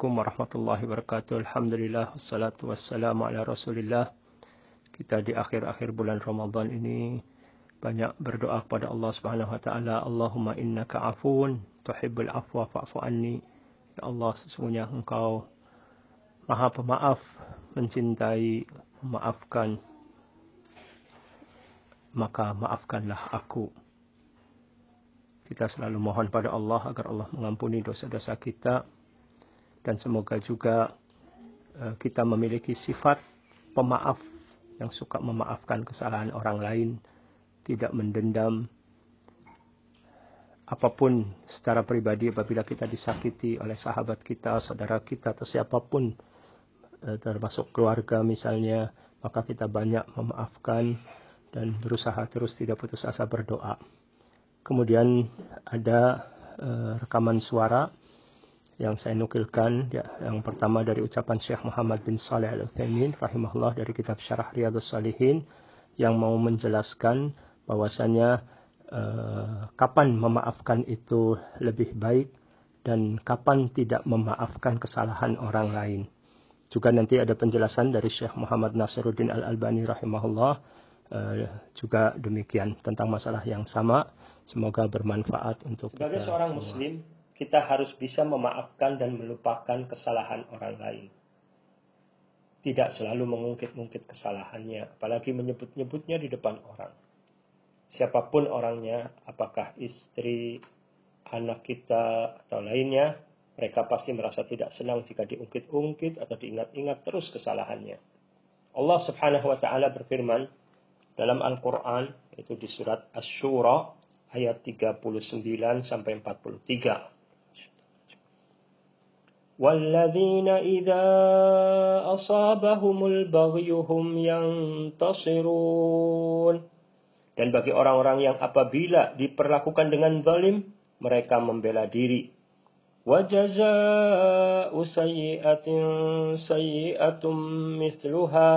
Assalamualaikum warahmatullahi wabarakatuh. Alhamdulillah wassalatu wassalamu ala Rasulillah. Kita di akhir-akhir bulan Ramadan ini banyak berdoa kepada Allah Subhanahu wa taala, Allahumma innaka afun tuhibbul afwa fa'fu anni. Ya Allah, sesungguhnya Engkau Maha Pemaaf, mencintai, memaafkan. Maka maafkanlah aku. Kita selalu mohon pada Allah agar Allah mengampuni dosa-dosa kita dan semoga juga uh, kita memiliki sifat pemaaf yang suka memaafkan kesalahan orang lain, tidak mendendam apa pun secara pribadi apabila kita disakiti oleh sahabat kita, saudara kita atau siapa pun uh, termasuk keluarga misalnya, maka kita banyak memaafkan dan berusaha terus tidak putus asa berdoa. Kemudian ada uh, rekaman suara yang saya nukilkan ya, yang pertama dari ucapan Syekh Muhammad bin Saleh Al-Utsaimin rahimahullah dari kitab Syarah Riyadhus Salihin yang mau menjelaskan bahwasanya eh, kapan memaafkan itu lebih baik dan kapan tidak memaafkan kesalahan orang lain. Juga nanti ada penjelasan dari Syekh Muhammad Nasiruddin Al-Albani rahimahullah eh, juga demikian tentang masalah yang sama. Semoga bermanfaat untuk Sebagai seorang semua. muslim kita harus bisa memaafkan dan melupakan kesalahan orang lain. Tidak selalu mengungkit-ungkit kesalahannya, apalagi menyebut-nyebutnya di depan orang. Siapa pun orangnya, apakah istri, anak kita, atau lainnya, mereka pasti merasa tidak senang jika diungkit-ungkit atau diingat-ingat terus kesalahannya. Allah Subhanahu wa taala berfirman dalam Al-Qur'an itu di surat Asy-Syura ayat 39 sampai 43. والذين إذا أصابهم البغي هم ينتصرون Dan bagi orang-orang yang apabila diperlakukan dengan zalim, mereka membela diri. وَجَزَاءُ سَيِّئَةٍ سَيِّئَةٌ مِثْلُهَا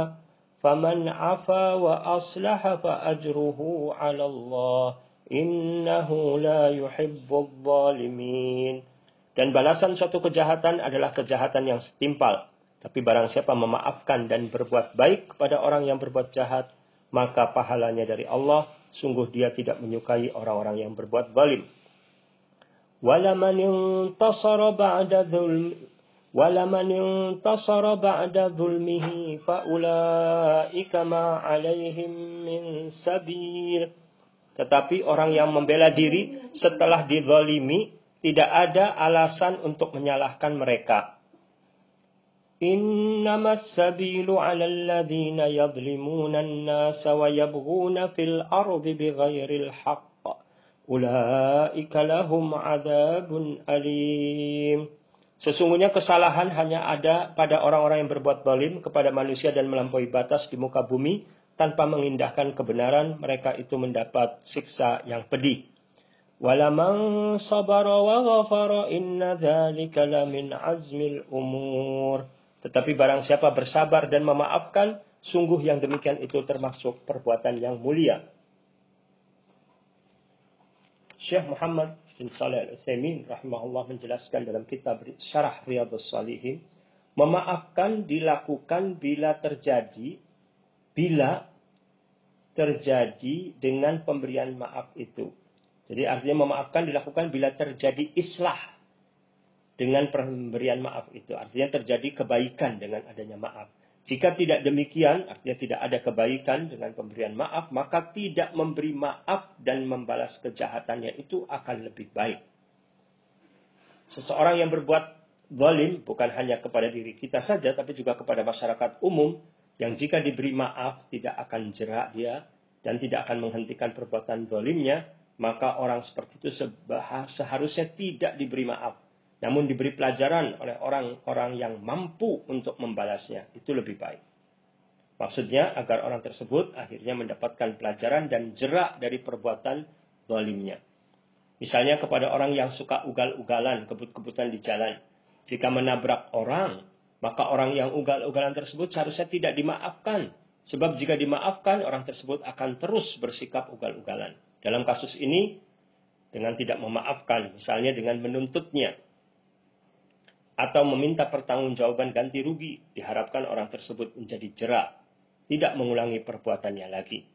فَمَنْ عَفَا وَأَصْلَحَ فَأَجْرُهُ عَلَى اللَّهِ إِنَّهُ لَا يُحِبُّ الظَّالِمِينَ dan balasan suatu kejahatan adalah kejahatan yang setimpal. Tapi barang siapa memaafkan dan berbuat baik kepada orang yang berbuat jahat, maka pahalanya dari Allah. Sungguh dia tidak menyukai orang-orang yang berbuat zalim. Walaman intasara ba'da dhulm ولمن انتصر بعد ظلمه فأولئك ما عليهم من سبيل Tetapi orang yang membela diri setelah dizalimi tidak ada alasan untuk menyalahkan mereka. Sabilu 'ala alladhina yadhlimuna an-nasa wa yabghuna fil ardi bighairil haqq. Ulaika lahum 'adzabun alim. Sesungguhnya kesalahan hanya ada pada orang-orang yang berbuat zalim kepada manusia dan melampaui batas di muka bumi tanpa mengindahkan kebenaran, mereka itu mendapat siksa yang pedih. ولمن صبر وغفر إن ذلك لمن عزم الأمور Tetapi barang siapa bersabar dan memaafkan, sungguh yang demikian itu termasuk perbuatan yang mulia. Syekh Muhammad bin Saleh Al-Utsaimin rahimahullah menjelaskan dalam kitab Syarah Riyadhus Shalihin, memaafkan dilakukan bila terjadi bila terjadi dengan pemberian maaf itu jadi artinya memaafkan dilakukan bila terjadi islah dengan pemberian maaf itu. Artinya terjadi kebaikan dengan adanya maaf. Jika tidak demikian, artinya tidak ada kebaikan dengan pemberian maaf, maka tidak memberi maaf dan membalas kejahatannya itu akan lebih baik. Seseorang yang berbuat zalim bukan hanya kepada diri kita saja, tapi juga kepada masyarakat umum, yang jika diberi maaf tidak akan jerak dia dan tidak akan menghentikan perbuatan zalimnya, maka orang seperti itu seharusnya tidak diberi maaf, namun diberi pelajaran oleh orang-orang yang mampu untuk membalasnya. Itu lebih baik. Maksudnya agar orang tersebut akhirnya mendapatkan pelajaran dan jerak dari perbuatan zalimnya. Misalnya kepada orang yang suka ugal-ugalan, kebut-kebutan di jalan. Jika menabrak orang, maka orang yang ugal-ugalan tersebut seharusnya tidak dimaafkan. Sebab jika dimaafkan, orang tersebut akan terus bersikap ugal-ugalan. Dalam kasus ini, dengan tidak memaafkan, misalnya dengan menuntutnya. atau meminta pertanggungjawaban ganti rugi, diharapkan orang tersebut menjadi jerak, tidak mengulangi perbuatannya lagi.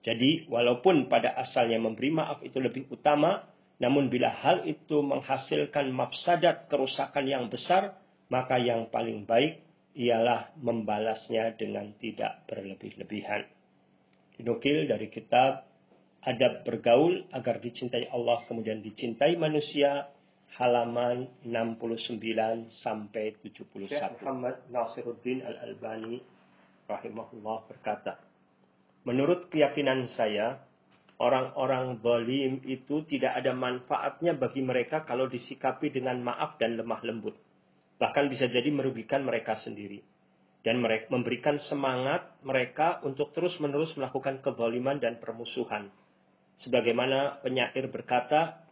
Jadi, walaupun pada asalnya memberi maaf itu lebih utama, namun bila hal itu menghasilkan mafsadat kerusakan yang besar, maka yang paling baik ialah membalasnya dengan tidak berlebih-lebihan. Dinukil dari kitab Adab Bergaul agar dicintai Allah kemudian dicintai manusia halaman 69 sampai 71. Syekh Muhammad Nasiruddin Al-Albani rahimahullah berkata, Menurut keyakinan saya, orang-orang zalim itu tidak ada manfaatnya bagi mereka kalau disikapi dengan maaf dan lemah lembut. Bahkan bisa jadi merugikan mereka sendiri. Dan mereka memberikan semangat mereka untuk terus-menerus melakukan kezaliman dan permusuhan. Sebagaimana penyair berkata,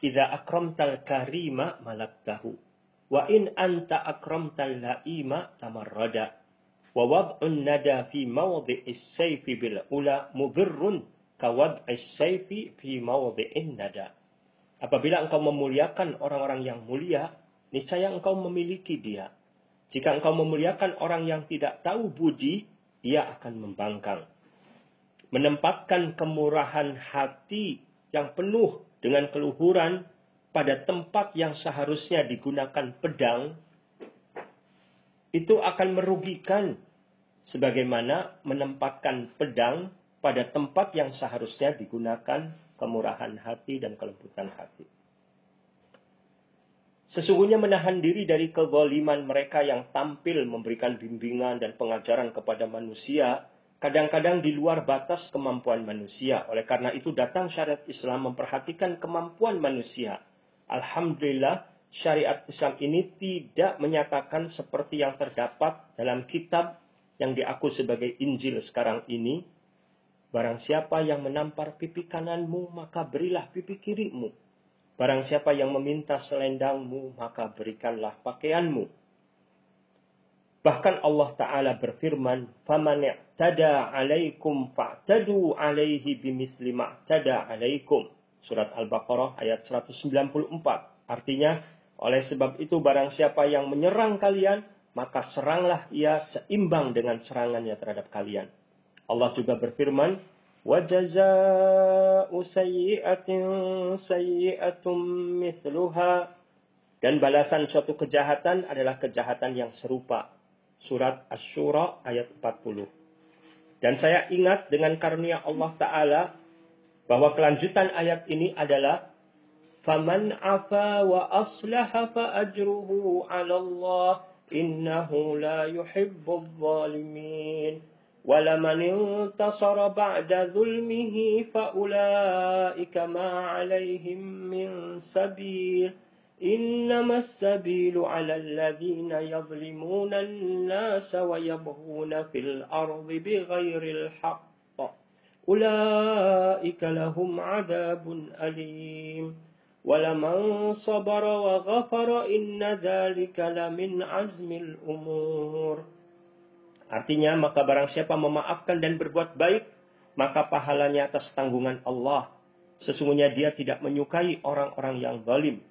Idza akramtal karima malaktahu. Wa in anta akramtal laima tamarrada. Wa wad'un nada fi mawdi'is sayfi bil ula mudhirrun ka wad'is sayfi fi mawdi'in nada. Apabila engkau memuliakan orang-orang yang mulia, niscaya engkau memiliki dia. Jika engkau memuliakan orang yang tidak tahu budi, ia akan membangkang. Menempatkan kemurahan hati yang penuh dengan keluhuran pada tempat yang seharusnya digunakan pedang, itu akan merugikan sebagaimana menempatkan pedang pada tempat yang seharusnya digunakan kemurahan hati dan kelembutan hati. Sesungguhnya menahan diri dari kezaliman mereka yang tampil memberikan bimbingan dan pengajaran kepada manusia kadang-kadang di luar batas kemampuan manusia. Oleh karena itu datang syariat Islam memperhatikan kemampuan manusia. Alhamdulillah syariat Islam ini tidak menyatakan seperti yang terdapat dalam kitab yang diaku sebagai Injil sekarang ini. Barang siapa yang menampar pipi kananmu, maka berilah pipi kirimu. Barang siapa yang meminta selendangmu, maka berikanlah pakaianmu. Bahkan Allah Ta'ala berfirman, فَمَنْ اعْتَدَى عَلَيْكُمْ فَاعْتَدُوا عَلَيْهِ بِمِثْلِ مَا اعْتَدَى عَلَيْكُمْ Surat Al-Baqarah ayat 194. Artinya, oleh sebab itu barang siapa yang menyerang kalian, maka seranglah ia seimbang dengan serangannya terhadap kalian. Allah juga berfirman, وَجَزَاءُ سَيِّئَةٍ سَيِّئَةٌ مِثْلُهَا Dan balasan suatu kejahatan adalah kejahatan yang serupa surat Asy-Syura ayat 40. Dan saya ingat dengan karunia Allah Ta'ala bahwa kelanjutan ayat ini adalah فَمَنْ عَفَى وَأَصْلَحَ فَأَجْرُهُ عَلَى اللَّهِ إِنَّهُ لَا يُحِبُّ الظَّالِمِينَ وَلَمَنِ انْتَصَرَ بَعْدَ ظُلْمِهِ فَأُولَئِكَ مَا عَلَيْهِمْ مِنْ سَبِيلٍ إنما السبيل على الذين يظلمون الناس ويبغون في الأرض بغير الحق أولئك لهم عذاب أليم ولمن صبر وغفر إن ذلك لمن عزم الأمور Artinya, maka barang siapa memaafkan dan berbuat baik, maka pahalanya atas tanggungan Allah. Sesungguhnya dia tidak menyukai orang-orang yang zalim.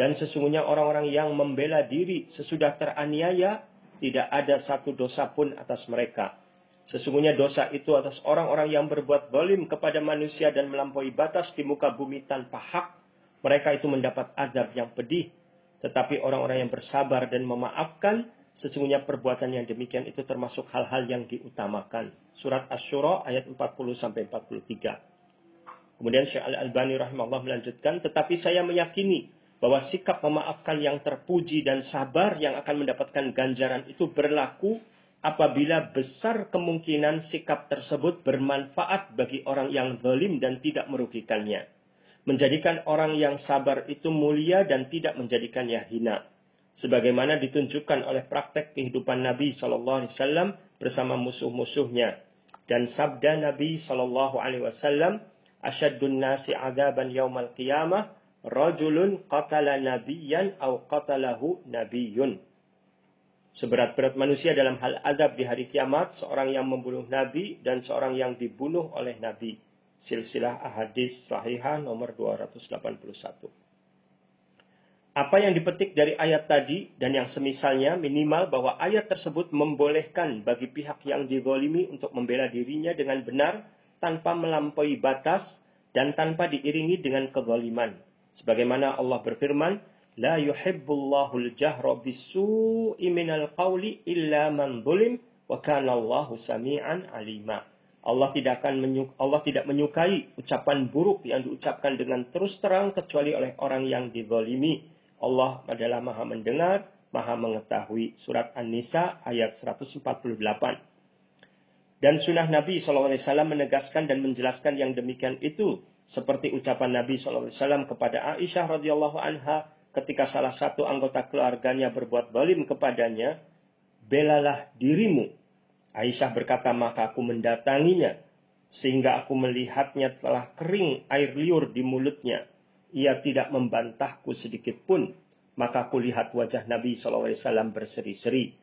Dan sesungguhnya orang-orang yang membela diri sesudah teraniaya, tidak ada satu dosa pun atas mereka. Sesungguhnya dosa itu atas orang-orang yang berbuat zalim kepada manusia dan melampaui batas di muka bumi tanpa hak. Mereka itu mendapat azab yang pedih. Tetapi orang-orang yang bersabar dan memaafkan, sesungguhnya perbuatan yang demikian itu termasuk hal-hal yang diutamakan. Surat Ash-Shura ayat 40-43. Kemudian Syekh Al-Albani rahimahullah melanjutkan, tetapi saya meyakini bahwa sikap memaafkan yang terpuji dan sabar yang akan mendapatkan ganjaran itu berlaku apabila besar kemungkinan sikap tersebut bermanfaat bagi orang yang zalim dan tidak merugikannya. Menjadikan orang yang sabar itu mulia dan tidak menjadikannya hina. Sebagaimana ditunjukkan oleh praktek kehidupan Nabi Shallallahu Alaihi Wasallam bersama musuh-musuhnya dan sabda Nabi Shallallahu Alaihi Wasallam, "Asyadun nasi adaban yaumal qiyamah rajulun qatala nabiyan au qatalahu nabiyun. Seberat-berat manusia dalam hal adab di hari kiamat, seorang yang membunuh nabi dan seorang yang dibunuh oleh nabi. Silsilah ahadis sahihah nomor 281. apa yang dipetik dari ayat tadi dan yang semisalnya minimal bahwa ayat tersebut membolehkan bagi pihak yang dizolimi untuk membela dirinya dengan benar tanpa melampaui batas dan tanpa diiringi dengan kezaliman. Sebagaimana Allah berfirman, La yuhibbullahu al-jahra bisu'i minal qawli illa man zulim wa kana Allahu sami'an alima. Allah tidak akan menyuk Allah tidak menyukai ucapan buruk yang diucapkan dengan terus terang kecuali oleh orang yang dizalimi Allah adalah maha mendengar, maha mengetahui. Surat An-Nisa ayat 148. Dan sunnah Nabi SAW menegaskan dan menjelaskan yang demikian itu. Seperti ucapan Nabi SAW kepada Aisyah radhiyallahu anha ketika salah satu anggota keluarganya berbuat balim kepadanya, belalah dirimu. Aisyah berkata, maka aku mendatanginya, sehingga aku melihatnya telah kering air liur di mulutnya ia tidak membantahku sedikit pun. Maka kulihat wajah Nabi SAW berseri-seri.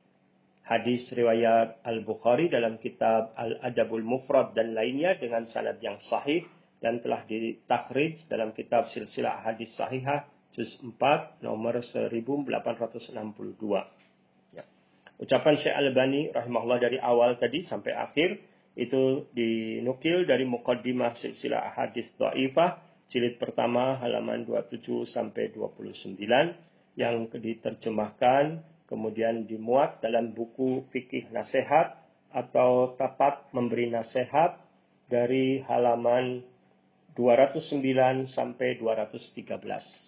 Hadis riwayat Al-Bukhari dalam kitab Al-Adabul Mufrad dan lainnya dengan sanad yang sahih dan telah ditakhrij dalam kitab silsilah hadis sahihah juz 4 nomor 1862. Ya. Ucapan Syekh Al-Bani rahimahullah dari awal tadi sampai akhir itu dinukil dari mukaddimah silsilah hadis dhaifah jilid pertama halaman 27 sampai 29 yang diterjemahkan kemudian dimuat dalam buku fikih nasihat atau tapat memberi nasihat dari halaman 209 sampai 213.